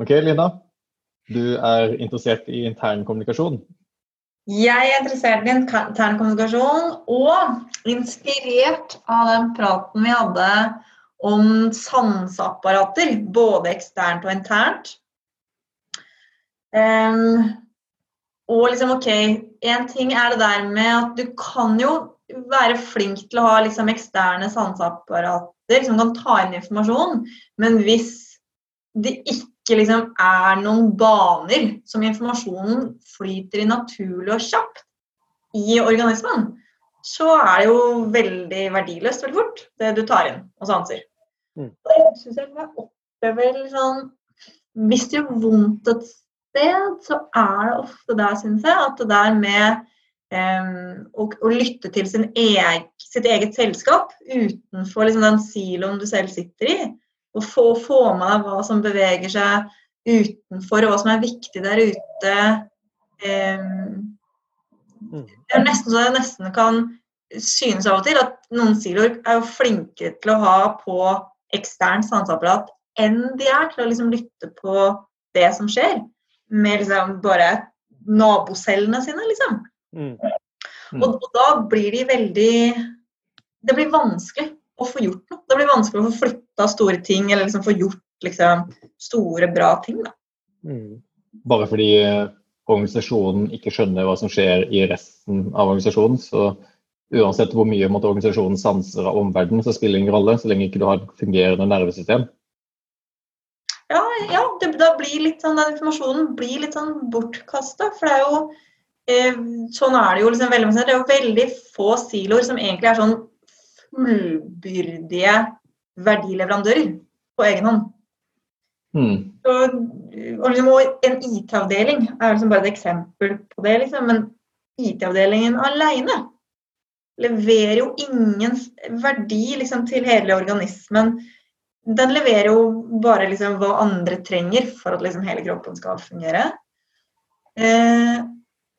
Ok, Lina. Du er interessert i intern kommunikasjon. Jeg er interessert i intern kommunikasjon og inspirert av den praten vi hadde om sanseapparater, både eksternt og internt. Um, og liksom, ok, én ting er det der med at du kan jo være flink til å ha liksom, eksterne sanseapparater som kan ta inn informasjon, men hvis det ikke liksom, er noen baner som informasjonen flyter i naturlig og kjapt i organismen, så er det jo veldig verdiløst veldig fort, det du tar inn og sanser. Mm. Og jeg synes jeg opplever sånn Hvis det gjør vondt et sted, så er det ofte der, syns jeg, at det der med um, å, å, lytte til sin eg, sitt eget selskap utenfor liksom, den siloen du selv sitter i, og få, få med deg hva som beveger seg utenfor, og hva som er viktig der ute um, Det er nesten så jeg nesten kan synes av og til at noen siloer er jo flinkere til å ha på eksternt sanseapparat enn de er til å liksom lytte på det som skjer med liksom bare nabocellene sine, liksom. Mm. Mm. Og, og, da blir de veldig Det blir vanskelig å få gjort noe. Det blir vanskelig å få flytta store ting, eller liksom få gjort liksom store, bra ting. da. Mm. Bare fordi eh, organisasjonen ikke skjønner hva som skjer i resten av organisasjonen, så uansett hvor mye måtte organisasjonen sanser av omverdenen, så spiller det ingen rolle så lenge ikke du har et fungerende nervesystem. Ja, ja det, da blir litt sånn, den informasjonen blir litt sånn bortkasta. For det er jo eh, Sånn er det jo liksom veldig Det er jo veldig få siloer som egentlig er sånn fullbyrdige verdileverandører på egen hånd. Mm. Så, og, liksom, en IT-avdeling er liksom bare et eksempel på det, liksom. Men IT-avdelingen alene leverer jo ingen verdi liksom, til hele organismen den leverer jo bare liksom hva andre trenger for at liksom hele kroppen skal fungere. Eh,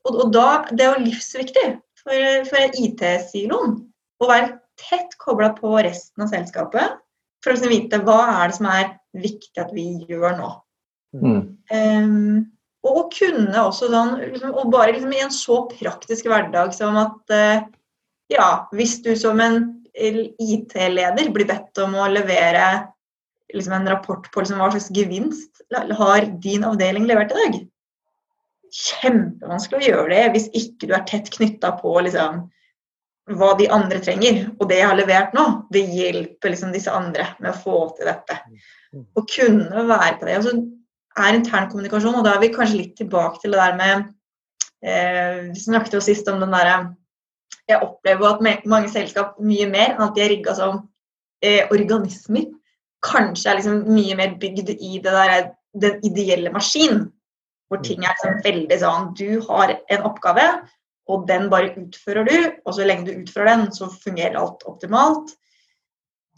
og, og, da, Det er jo livsviktig for, for IT-siloen å være tett kobla på resten av selskapet for å liksom vite hva er det som er viktig at vi gjør nå. Mm. Um, og å kunne også sånn liksom, Og bare liksom i en så praktisk hverdag som at uh, ja, hvis du som en IT-leder blir bedt om å levere liksom en rapport på liksom hva slags gevinst har din avdeling levert i dag. Kjempevanskelig å gjøre det hvis ikke du er tett knytta på liksom, hva de andre trenger. Og det jeg har levert nå, det hjelper liksom disse andre med å få til dette. Å kunne være på det. Altså, er intern kommunikasjon, og da er vi kanskje litt tilbake til det der med eh, Vi snakket jo sist om den derre Jeg opplever at mange selskap mye mer enn at de er rigga som eh, organismer kanskje er liksom mye mer bygd i der, den ideelle maskin. Hvor ting er liksom veldig sånn Du har en oppgave, og den bare utfører du. Og så lenge du utfører den, så fungerer alt optimalt.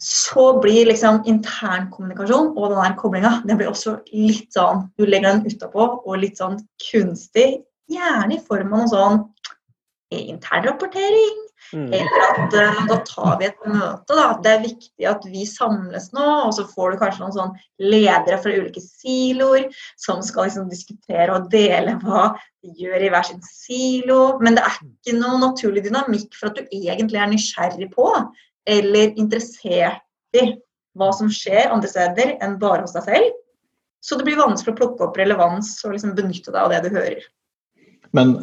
Så blir liksom internkommunikasjon og den der koblinga det blir også litt sånn Du legger den utapå og litt sånn kunstig. Gjerne i form av noe sånn internrapportering, Mm. Eller at uh, da tar vi et møte. Da. Det er viktig at vi samles nå, og så får du kanskje noen sånn ledere fra ulike siloer som skal liksom diskutere og dele hva de gjør i hver sin silo. Men det er ikke noe naturlig dynamikk for at du egentlig er nysgjerrig på eller interessert i hva som skjer andre steder enn bare hos deg selv. Så det blir vanskelig å plukke opp relevans og liksom benytte deg av det du hører. Men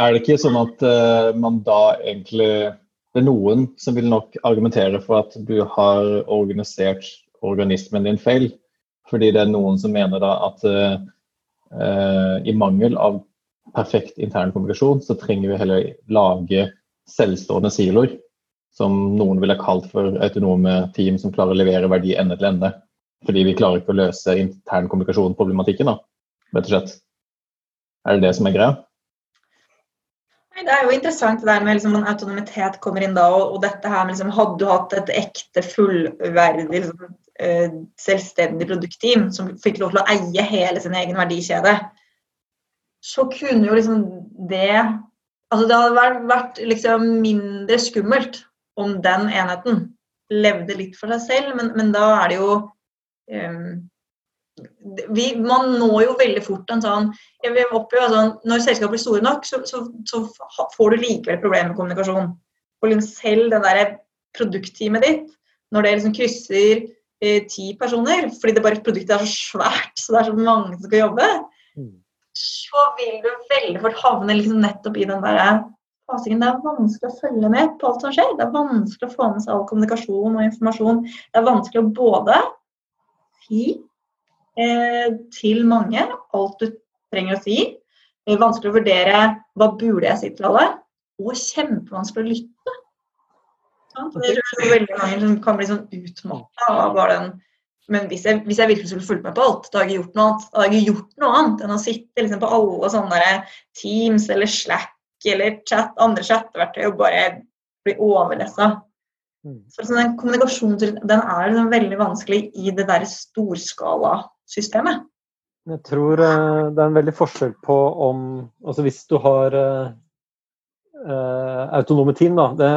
er det ikke sånn at uh, man da egentlig Det er noen som vil nok argumentere for at du har organisert organismen din feil. Fordi det er noen som mener da at uh, uh, i mangel av perfekt intern kommunikasjon, så trenger vi heller lage selvstående siloer. Som noen ville kalt for autonome team som klarer å levere verdi ende til ende. Fordi vi klarer ikke å løse intern kommunikasjon-problematikken, da, rett og slett. Er det det som er greia? Det er jo interessant det der med liksom, en autonomitet kommer inn da, og, og dette her med liksom, Hadde du hatt et ekte, fullverdig, liksom, uh, selvstendig produktteam som fikk lov til å eie hele sin egen verdikjede, så kunne jo liksom det Altså det hadde vært, vært liksom mindre skummelt om den enheten levde litt for seg selv, men, men da er det jo um, vi, Man når jo veldig fort en sånn jeg vil oppleve altså, Når selskaper blir store nok, så, så, så får du likevel problemer med kommunikasjon. Og liksom selv det der produktteamet ditt, når det liksom krysser eh, ti personer, fordi det bare produktet er så svært, så det er så mange som skal jobbe, mm. så vil du veldig fort havne liksom nettopp i den derre fasingen. Det er vanskelig å følge med på alt som skjer. Det er vanskelig å få med seg all kommunikasjon og informasjon. Det er vanskelig å både si eh, til mange alt du trenger å si. Det er vanskelig å vurdere hva burde jeg si til alle, og kjempevanskelig å lytte. Det er veldig mange som kan bli sånn utmatta av bare den men hvis jeg, hvis jeg, virkelig skulle fulgt med på alt, da har jeg gjort noe annet, da har jeg gjort noe annet enn å sitte liksom, på alle sånne Teams eller Slack eller chat, andre chatteverktøy og bare bli overlessa. Mm. Så liksom, den kommunikasjonen den er liksom veldig vanskelig i det der storskalasystemet. Jeg tror uh, det er en veldig forskjell på om Altså hvis du har uh, uh, autonome team, da. Det,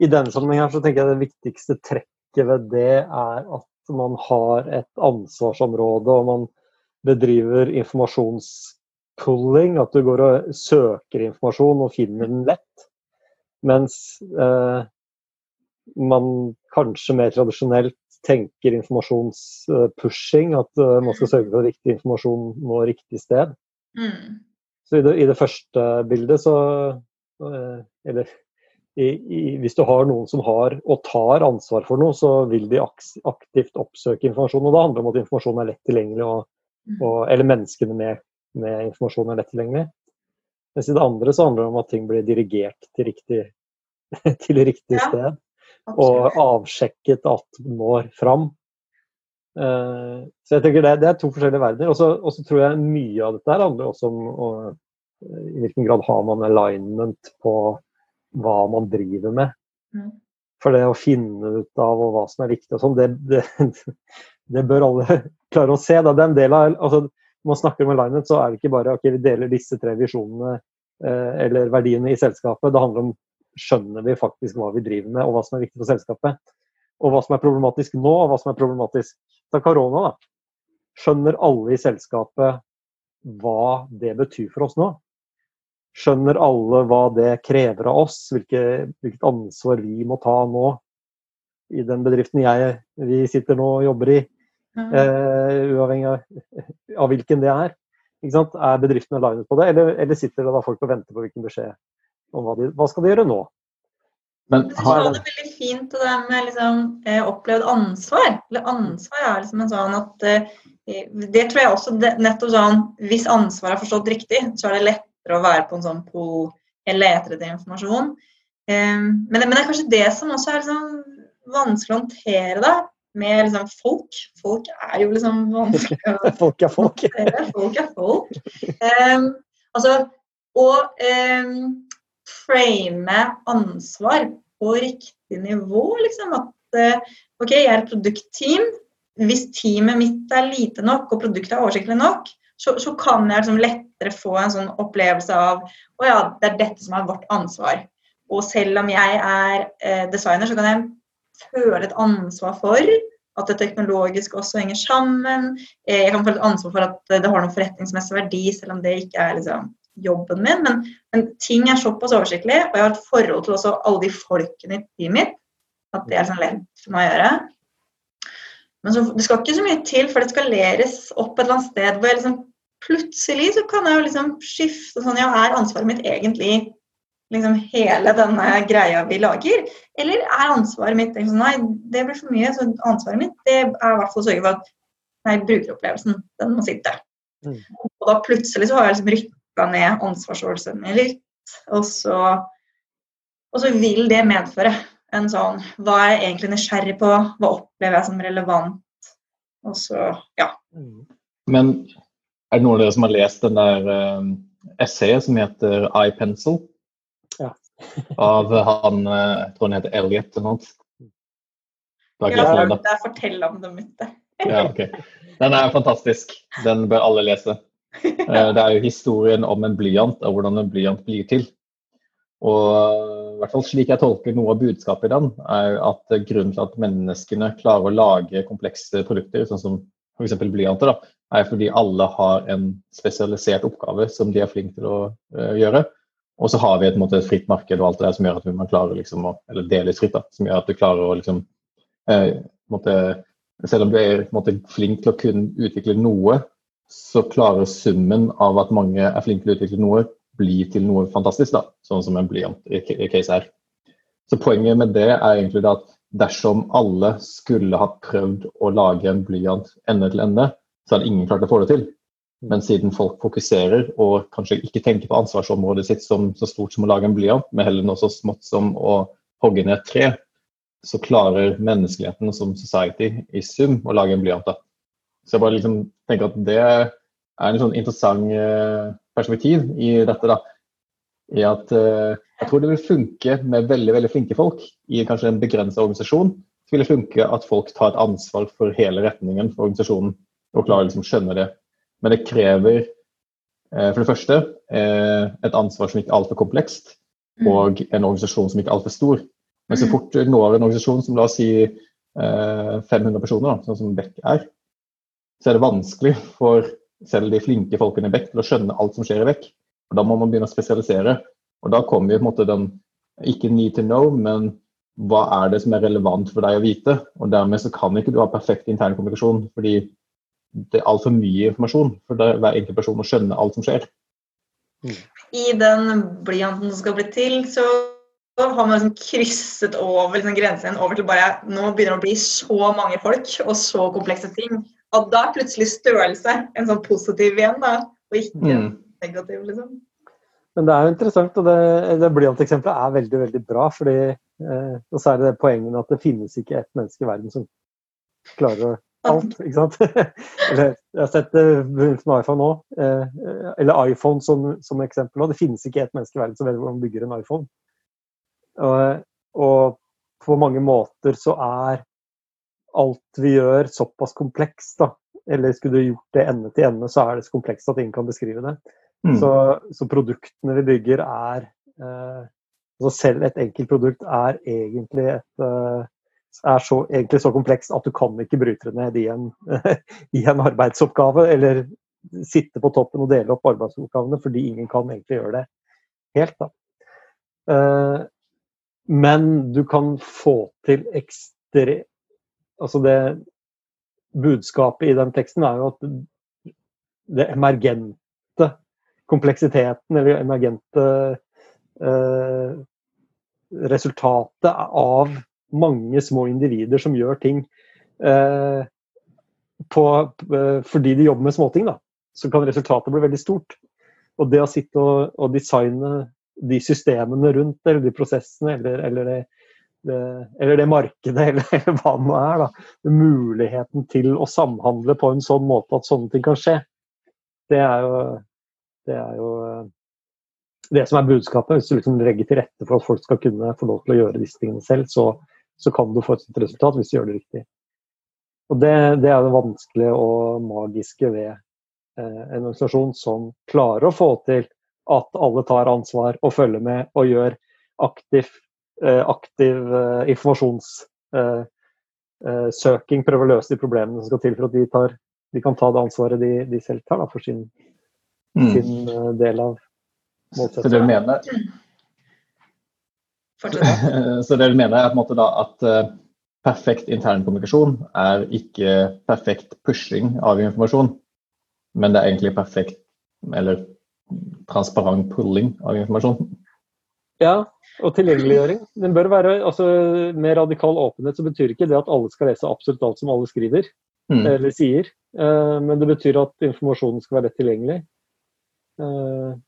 I denne sammenheng her så tenker jeg det viktigste trekket ved det er at man har et ansvarsområde og man bedriver informasjons pulling, at du går og søker informasjon og finner den lett. Mens eh, man kanskje mer tradisjonelt tenker informasjonspushing, at uh, man skal sørge for at riktig informasjon må riktig sted. Mm. Så i det, i det, første bildet så uh, Eller i, i, hvis du har noen som har og tar ansvar for noe, så vil de aktivt oppsøke informasjon. Og det handler om at informasjonen er lett tilgjengelig, og, mm. og, eller menneskene med med informasjon er lett tilgjengelig. Mens i det andre så handler det om at ting blir dirigert til riktig, til riktig ja, sted. Og avsjekket at når fram. Uh, så jeg tenker det, det, er to forskjellige verdener. Og så tror jeg mye av dette handler også om og, i hvilken grad har man alignment på hva man driver med. Mm. For det å finne ut av hva som er viktig og sånn, det, det, det, bør alle klare å se. Da. Det er en del av, altså, når man snakker om alignment, så er det ikke bare ok, vi deler disse tre visjonene eh, eller verdiene i selskapet. Det handler om skjønner vi faktisk hva vi driver med, og hva som er viktig for selskapet. Og hva som er problematisk nå, og hva som er problematisk da korona. da. Skjønner alle i selskapet hva det betyr for oss nå? Skjønner alle hva det krever av oss, hvilke, hvilket ansvar vi må ta nå i den bedriften jeg, vi sitter nå og jobber i? Uh, uavhengig av, av, hvilken det er. Er bedriftene linet på det, eller, eller sitter det da folk og venter på hvilken beskjed om hva, de, hva skal de gjøre nå? Men har... Det er veldig fint det der med liksom, eh, opplevd ansvar. Eller ansvar er liksom en sånn at eh, Det tror jeg også nettopp sånn Hvis ansvar er forstått riktig, så er det lettere å være på en sånn pol jeg leter etter informasjon. Eh, men, men, det er kanskje det som også er liksom vanskelig å håndtere, da med liksom folk. Folk er jo liksom vanskelig å Folk er folk. folk er folk. Um, altså og um, frame ansvar på riktig nivå, liksom. At uh, OK, jeg er et produktteam. Hvis teamet mitt er lite nok og produktet er oversiktlig nok, så, så kan jeg liksom lettere få en sånn opplevelse av å ja, det er dette som er vårt ansvar. Og selv om jeg er eh, designer, så kan jeg føle et ansvar for at det teknologisk også henger sammen. Eh, jeg kan føle et ansvar for at det har noen forretningsmessig verdi, selv om det ikke er liksom, jobben min. Men, men, ting er såpass oversiktlig, og jeg har et forhold til også alle de folkene i teamet mitt, at det er sånn lett for meg å gjøre. Men så, det skal ikke så mye til for det skal leres opp et eller annet sted hvor jeg liksom plutselig så kan jeg jo liksom skifte sånn Ja, er ansvaret mitt egentlig liksom hele denne greia vi lager? Eller er ansvaret mitt liksom, Nei, det blir for mye. Så ansvaret mitt det er i hvert fall å sørge for at nei, brukeropplevelsen, den må sitte. Mm. Og da plutselig så har jeg liksom rykka ned ansvarsfølelsen min litt. Og så, og så vil det medføre en sånn Hva er jeg egentlig nysgjerrig på? Hva opplever jeg som relevant? Og så, ja. Mm. Men er det noen av dere som har lest den der uh, essayet som heter iPencil? av han eh, Jeg tror han heter Elliot eller noe. Ja, det er fortell om det myttet. ja, okay. Den er fantastisk. Den bør alle lese. Eh, det er jo historien om en blyant og hvordan en blyant blir til. Og i hvert fall slik jeg tolker noe av budskapet i den, er at grunnen til at menneskene klarer å lage komplekse produkter, sånn som f.eks. blyanter, da, er fordi alle har en spesialisert oppgave som de er flinke til å uh, gjøre. Og så har vi et, måte, et, fritt marked og alt det der som gjør at man klarer liksom, å, eller delvis fritt, da, som gjør at du klarer å liksom, uh, måte, Selv om du er måte, flink til å kunne utvikle noe, så klarer summen av at mange er flinke til å utvikle noe, bli til noe fantastisk. da, Sånn som en blyant i, case her. Så poenget med det er egentlig at dersom alle skulle ha prøvd å lage en blyant ende til ende, så hadde ingen klart å få det til. Men siden folk fokuserer og kanskje ikke tenker på ansvarsområdet sitt som så stort som å lage en blyant, men heller noe så smått som å hogge ned et tre, så klarer menneskeligheten som society i sum å lage en blyant. da. Så jeg bare liksom tenker at det er en sånn interessant eh, perspektiv i dette. da, i at uh, Jeg tror det vil funke med veldig veldig flinke folk i kanskje en begrensa organisasjon. Så vil det funke at folk tar et ansvar for hele retningen for organisasjonen og klarer liksom skjønne det. Men det krever uh, for det første et ansvar som ikke er altfor komplekst, mm. og en organisasjon som ikke er altfor stor. Men så mm. fort du når en organisasjon som la oss si 500 personer, da, sånn som Beck er, så er det vanskelig for selv de flinke folkene i Beck til å skjønne alt som skjer i Beck. Og Da må man begynne å spesialisere. Og Da kommer jo på en måte den ikke need to know, men hva er det som er relevant for deg å vite? Og Dermed så kan ikke du ha perfekt intern kommunikasjon, fordi det er altfor mye informasjon for hver enkelt person å skjønne alt som skjer. I den blyanten som skal bli til, så har man liksom krysset over liksom grensen over til bare Nå begynner det å bli så mange folk og så komplekse ting at da er plutselig størrelse en sånn positiv igjen, da, og ikke mm negativ, liksom. Men det er jo interessant, og det, det blyant-eksempelet er veldig veldig bra. fordi eh, Og så er det poenget at det finnes ikke ett menneske i verden som klarer alt. ikke sant? eller, jeg har sett det med iPhone nå, eh, eller iPhone som, som eksempel. òg. det finnes ikke ett menneske i verden som vet hvordan man bygger en iPhone. Og, og på mange måter så er alt vi gjør såpass komplekst. da. Eller skulle du gjort det ende til ende, så er det så komplekst at ingen kan beskrive det. Mm. Så, så, produktene vi bygger er eh, altså Selv et enkelt produkt er egentlig, et, eh, er så, egentlig så komplekst at du kan ikke bryte det ned i en, i en, arbeidsoppgave. Eller sitte på toppen og dele opp arbeidsoppgavene, fordi ingen kan egentlig gjøre det helt. Da. Eh, men du kan få til ekstre... Altså det Budskapet i den teksten er jo at det emergente kompleksiteten eller emergente eh, resultatet av mange små individer som gjør ting eh, på, eh, fordi de jobber med småting, da, så kan resultatet bli veldig stort. Og det å sitte og, og designe de systemene rundt, eller de prosessene, eller, eller, det, det, eller det, markedet, eller, eller hva det nå er, da, muligheten til å samhandle på en sånn måte at sånne ting kan skje, det er jo det er jo eh, det som er budskapet. Hvis du liksom legger til rette for at folk skal kunne få lov til å gjøre disse tingene selv, så, så kan du få et sånt resultat hvis du gjør det riktig. Og Det, det er det vanskelige og magiske ved eh, en organisasjon som klarer å få til at alle tar ansvar og følger med og gjør aktiv, eh, aktiv eh, informasjonssøking, prøve prøver å løse de problemene som skal til for at de, tar, de kan ta det ansvaret de, de selv tar da, for sin mm. sin del av målsettingen. Så det du mener Så det du mener er på en måte da at uh, perfekt internkommunikasjon er ikke perfekt pushing av informasjon, men det er egentlig perfekt eller transparent pulling av informasjon? Ja, og tilgjengeliggjøring. Den bør være, altså Med radikal åpenhet så betyr ikke det at alle skal lese absolutt alt som alle skriver mm. eller sier. Uh, men det betyr at informasjonen skal være lett tilgjengelig. Uh,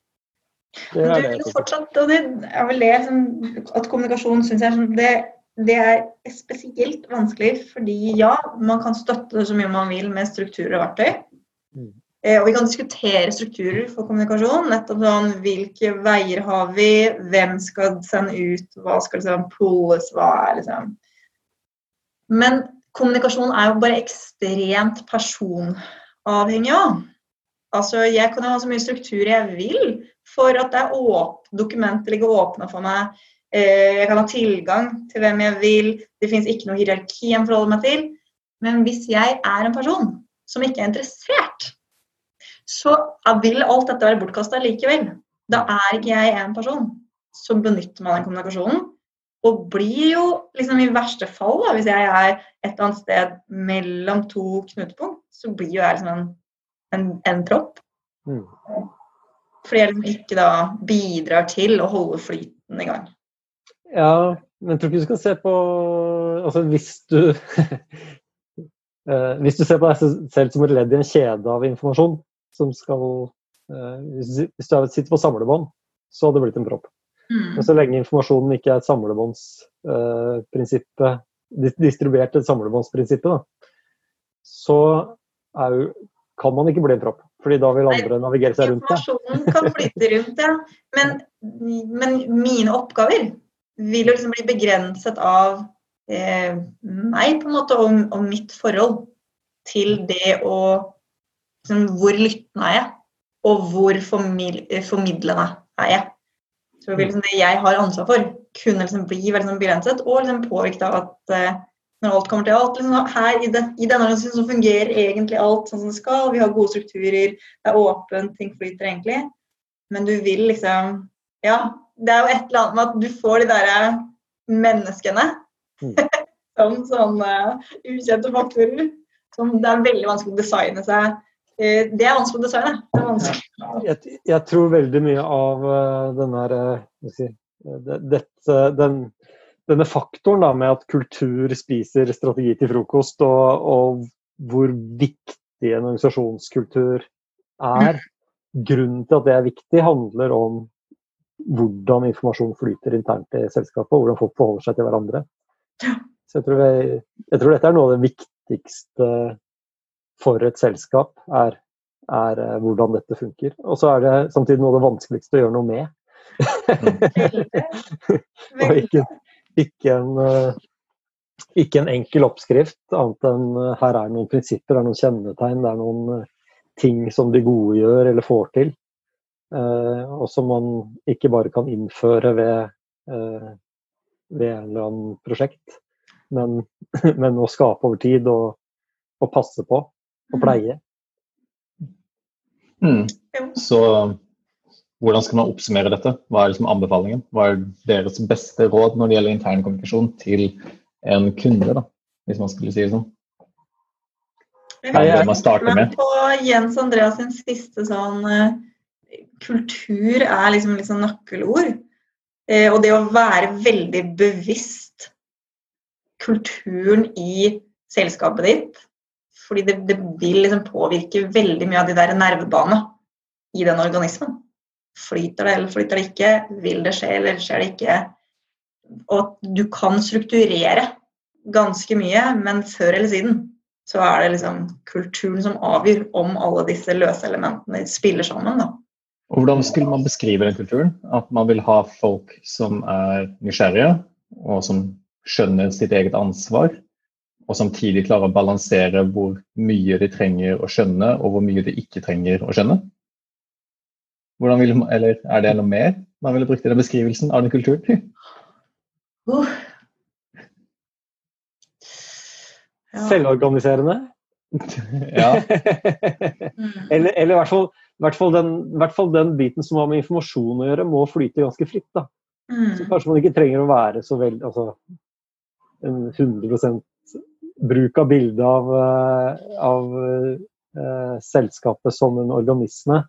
det er det. Du, fortsatt, og det er vel det som, at kommunikasjon syns jeg det, det, er spesielt vanskelig fordi ja, man kan støtte det så mye man vil med strukturer og verktøy. Mm. Eh, og vi kan diskutere strukturer for kommunikasjon. nettopp sånn, Hvilke veier har vi? Hvem skal sende ut? Hva skal liksom pulles? Hva er liksom Men kommunikasjon er jo bare ekstremt personavhengig òg. Altså, jeg kan ha så mye struktur jeg vil for at det er dokumenter ligger åpne for meg. Eh, jeg kan ha tilgang til hvem jeg vil. Det fins ikke noe hierarki jeg forholder meg til. Men hvis jeg er en person som ikke er interessert, så vil alt dette være bortkasta likevel. Da er ikke jeg en person som benytter meg av den kommunikasjonen. Og blir jo liksom i verste fall, da, hvis jeg er et eller annet sted mellom to knutepunkt, så blir jo jeg liksom en, en, en propp. Mm. Fordi jeg liksom ikke da bidrar til å holde flyten i gang. Ja, men jeg tror ikke du skal se på Altså hvis du eh, Hvis du ser på deg selv som et ledd i en kjede av informasjon som skal eh, Hvis du sitter på samlebånd, så hadde det blitt en propp. Mm. Men så lenge informasjonen ikke er samlebåndsprinsippet, uh, distribuert til samlebåndsprinsippet, så er jo, kan man ikke bli en propp. Fordi da vil andre Nei, navigere seg rundt det. Informasjonen kan flytte rundt, ja. Men, men, mine oppgaver vil jo liksom bli begrenset av eh, meg, på en måte, og, og, mitt forhold til det å Hvor lyttende er jeg? Og hvor formidlende er jeg? Så liksom det jeg har ansvar for, kunne liksom bli veldig liksom begrenset og liksom påvirket av at uh, når alt kommer til alt liksom, Her i, det, i denne organisasjonen så fungerer egentlig alt sånn som det skal. Vi har gode strukturer, det er åpent, ting flyter egentlig. Men du vil liksom Ja, det er jo et eller annet med at du får de derre menneskene mm. som sånne ukjente faktorer. Som det er veldig vanskelig å designe seg Eh, det er vanskelig å designe. Det er vanskelig. Jeg, jeg, tror veldig mye av uh, den her, uh, si, dette, den, denne faktoren da, med at kultur spiser strategi til frokost, og, og hvor viktig en organisasjonskultur er. Grunnen til at det er viktig, handler om hvordan informasjon flyter internt i selskapet, og hvordan folk forholder seg til hverandre. Så jeg tror, jeg, jeg tror dette er noe av det viktigste for et selskap, er, er eh, hvordan dette funker. Og så er det samtidig noe av det vanskeligste å gjøre noe med. og ikke, ikke, en, eh, ikke, en, enkel oppskrift, annet enn eh, her er det noen prinsipper, det er noen kjennetegn, det er noen ting som de gode gjør eller får til. og som man ikke bare kan innføre ved, ved en eller annen prosjekt, men, men å skape over tid og, og passe på og mm. pleie. Mm. Så hvordan skal man oppsummere dette? Hva er liksom anbefalingen? Hva er deres beste råd når det gjelder intern kommunikasjon til en kunde, da, hvis man skulle si det sånn? Er man starter med? På Jens Andreas sin siste sånn uh, Kultur er liksom, liksom nøkkelord. Uh, og det å være veldig bevisst kulturen i selskapet ditt fordi det, det vil liksom påvirke veldig mye av de der nervebanene i den organismen. Flyter det eller flyter det ikke? Vil det skje eller skjer det ikke? Og du kan strukturere ganske mye, men før eller siden så er det liksom kulturen som avgjør om alle disse løse elementene spiller sammen. da. Og Hvordan skulle man beskrive den kulturen? At man vil ha folk som er nysgjerrige, og som skjønner sitt eget ansvar, og samtidig klare å balansere hvor mye de trenger å skjønne, og hvor mye de ikke trenger å skjønne? Vil, eller er det noe mer man ville brukt i den beskrivelsen av den kulturen? Uh. Ja. Selvorganiserende? ja. eller, eller, i hvert fall, hvert fall, den, hvert fall, den, biten som har med informasjon å gjøre, må flyte ganske fritt. da. Mm. Så kanskje man ikke trenger å være så veldig altså, 100 bruk av bildet av, eh, av eh, selskapet som en organisme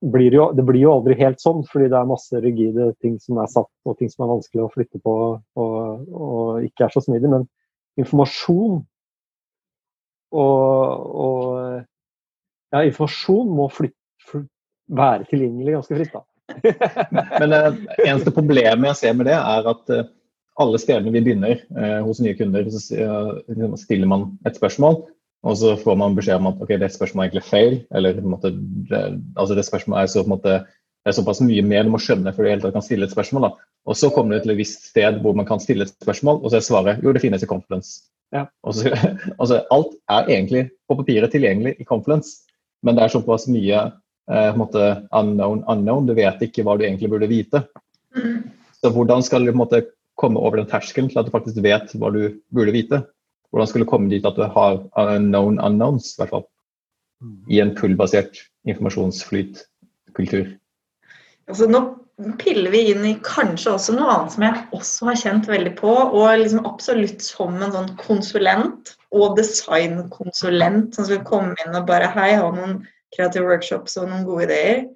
blir jo, det blir jo aldri helt sånn, fordi det er masse rigide ting som er satt, og ting som er vanskelig å flytte på og, og ikke er så smidig. Men informasjon og, og ja, informasjon må flytte, være tilgjengelig ganske fritt. da. Men det uh, eneste problemet jeg ser med det, er at uh, alle stedene vi begynner eh, hos nye kunder, så liksom stiller man et spørsmål, og så får man beskjed om at ok, det spørsmålet er egentlig feil. eller på en måte, det, altså det spørsmålet er så på en måte det er såpass mye mer du må skjønne før du helt kan stille et spørsmål. Da. Og så kommer du til et visst sted hvor man kan stille et spørsmål, og så er svaret jo, det finnes i Confluence. Ja. Og så, altså, alt er egentlig på papiret tilgjengelig i Confluence, men det er såpass mye eh, på en måte unknown, unknown. Du vet ikke hva du egentlig burde vite. Mm. Så hvordan skal du på en måte komme over den terskelen til at du faktisk vet hva du burde vite. Hvordan skulle du komme dit at du har known unknowns, i hvert fall? I en pull-basert informasjonsflytkultur. Altså, nå piller vi inn i kanskje også noe annet som jeg også har kjent veldig på, og liksom absolutt som en sånn konsulent og designkonsulent som skal komme inn og bare Hei, ha noen kreative workshops og noen gode ideer.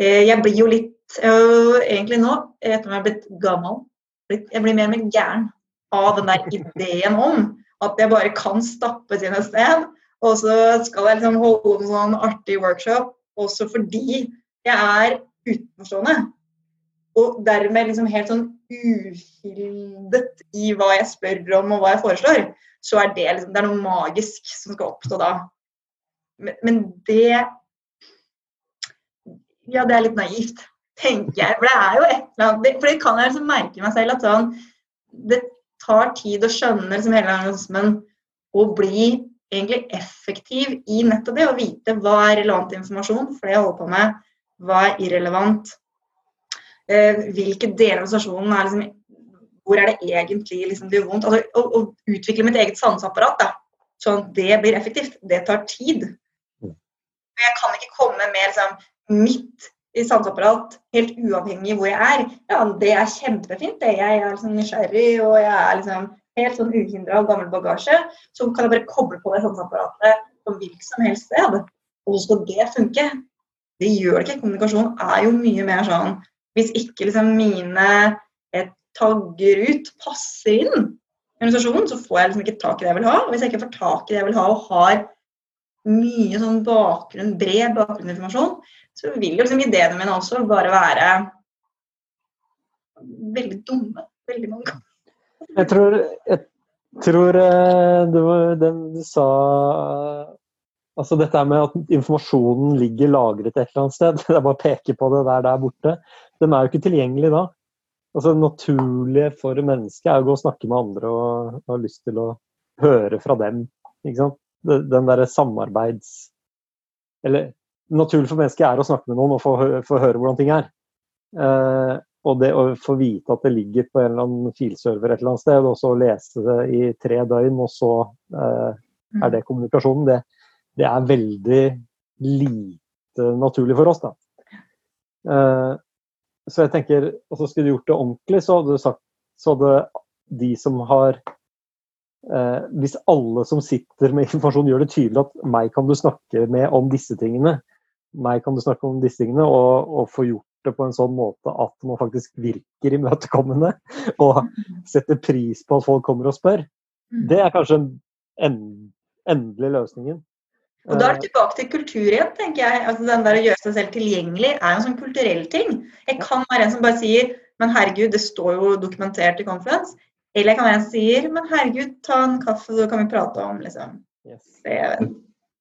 Eh, jeg blir jo litt Egentlig nå, etter at jeg er blitt gammel, jeg blir mer og mer gæren av den der ideen om at jeg bare kan stappes inn et sted, og så skal jeg liksom holde en sånn artig workshop også fordi jeg er utenforstående. Og dermed liksom helt sånn uhildet i hva jeg spør om og hva jeg foreslår, så er det, liksom, det er noe magisk som skal oppstå da. Men, men det Ja, det er litt naivt, tenker jeg. For det er jo et eller annet For det kan jeg liksom merke meg selv at sånn Det tar tid å skjønne liksom hele organismen å bli egentlig effektiv i nettopp det å vite hva er relevant informasjon for det jeg holder på med, hva er irrelevant, Eh, hvilke deler av organisasjonen er liksom Hvor er det egentlig liksom det gjør vondt? Altså, å, å, utvikle mitt eget sanseapparat, da, sånn at det blir effektivt, det tar tid. Mm. Jeg kan ikke komme med liksom, mitt i sanseapparat helt uavhengig hvor jeg er. Ja, det er kjempefint. det. Jeg er liksom nysgjerrig og jeg er liksom helt sånn uhindra av gammel bagasje. Så kan jeg bare koble på det sanseapparatet på hvilket som helst sted. Og så skal det funke. Det gjør det ikke. Kommunikasjon er jo mye mer sånn hvis ikke liksom mine eh, tagger ut passer inn i organisasjonen, så får jeg liksom ikke tak i det jeg vil ha. Og hvis jeg ikke får tak i det jeg vil ha, og har mye sånn bakgrunn, bred bakgrunnsinformasjon, så vil jo liksom ideene mine også bare være veldig dumme veldig mange ganger. Jeg tror, jeg tror eh, det du sa Altså dette med at informasjonen ligger lagret et eller annet sted. Det er bare å peke på det der, der borte. Den er jo ikke tilgjengelig da. Altså Det naturlige for mennesket er å gå og snakke med andre og ha lyst til å høre fra dem. ikke sant? Den derre samarbeids... Eller naturlig for mennesket er å snakke med noen og få, få høre hvordan ting er. Eh, og det å få vite at det ligger på en eller annen filserver et eller annet sted, og så lese det i tre døgn, og så eh, er det kommunikasjonen, det, det er veldig lite naturlig for oss. da. Eh, så jeg tenker, altså Skulle du gjort det ordentlig, så hadde du sagt så hadde de som har eh, Hvis alle som sitter med informasjon gjør det tydelig at meg kan du snakke med om disse tingene, meg kan du snakke om disse tingene, og, og få gjort det på en sånn måte at man faktisk virker imøtekommende og setter pris på at folk kommer og spør, mm. det er kanskje en endelig løsningen. Og Da er det tilbake til kultur igjen, tenker jeg. Altså den der Å gjøre seg selv tilgjengelig er en sånn kulturell ting. Jeg kan være en som bare sier men herregud, det står jo dokumentert i Confluence. Eller jeg kan være en sier men herregud, ta en kaffe, så kan vi prate om liksom. Yes.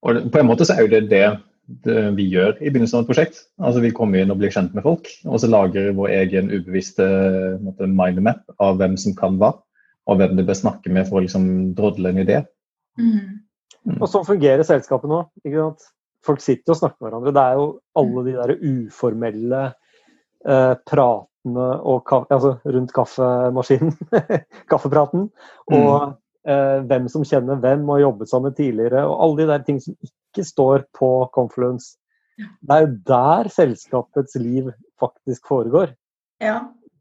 Og på en måte så er jo det det, det vi gjør i begynnelsen av et prosjekt. Altså Vi kommer inn og blir kjent med folk, og så lager vår egen ubevisste mindmap av hvem som kan hva, og hvem du bør snakke med for å liksom drodle en idé. Mm. Og sånn fungerer selskapet nå. ikke sant? Folk sitter og snakker med hverandre. Det er jo alle de der uformelle eh, pratene og altså, rundt kaffemaskinen, kaffepraten, og mm. eh, hvem som kjenner hvem og jobbet sammen tidligere, og alle de der ting som ikke står på Confluence. Det er jo der selskapets liv faktisk foregår. Ja.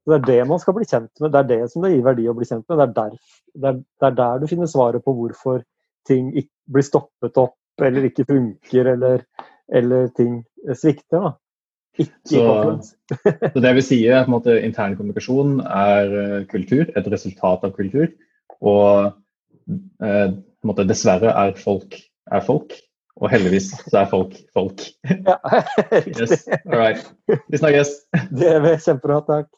Det er det man skal bli kjent med, det er det som det gir verdi å bli kjent med. Det er der, det er, det er der du finner svaret på hvorfor ting blir stoppet opp eller ikke funker, eller, eller ting svikter. da. Ikke så, så det vi sier, er at intern kommunikasjon er eh, kultur, et resultat av kultur. Og eh, måte, dessverre er folk er folk, og heldigvis så er folk folk. Ja, riktig. Yes. All right. Vi snakkes. Det er kjempebra. Takk.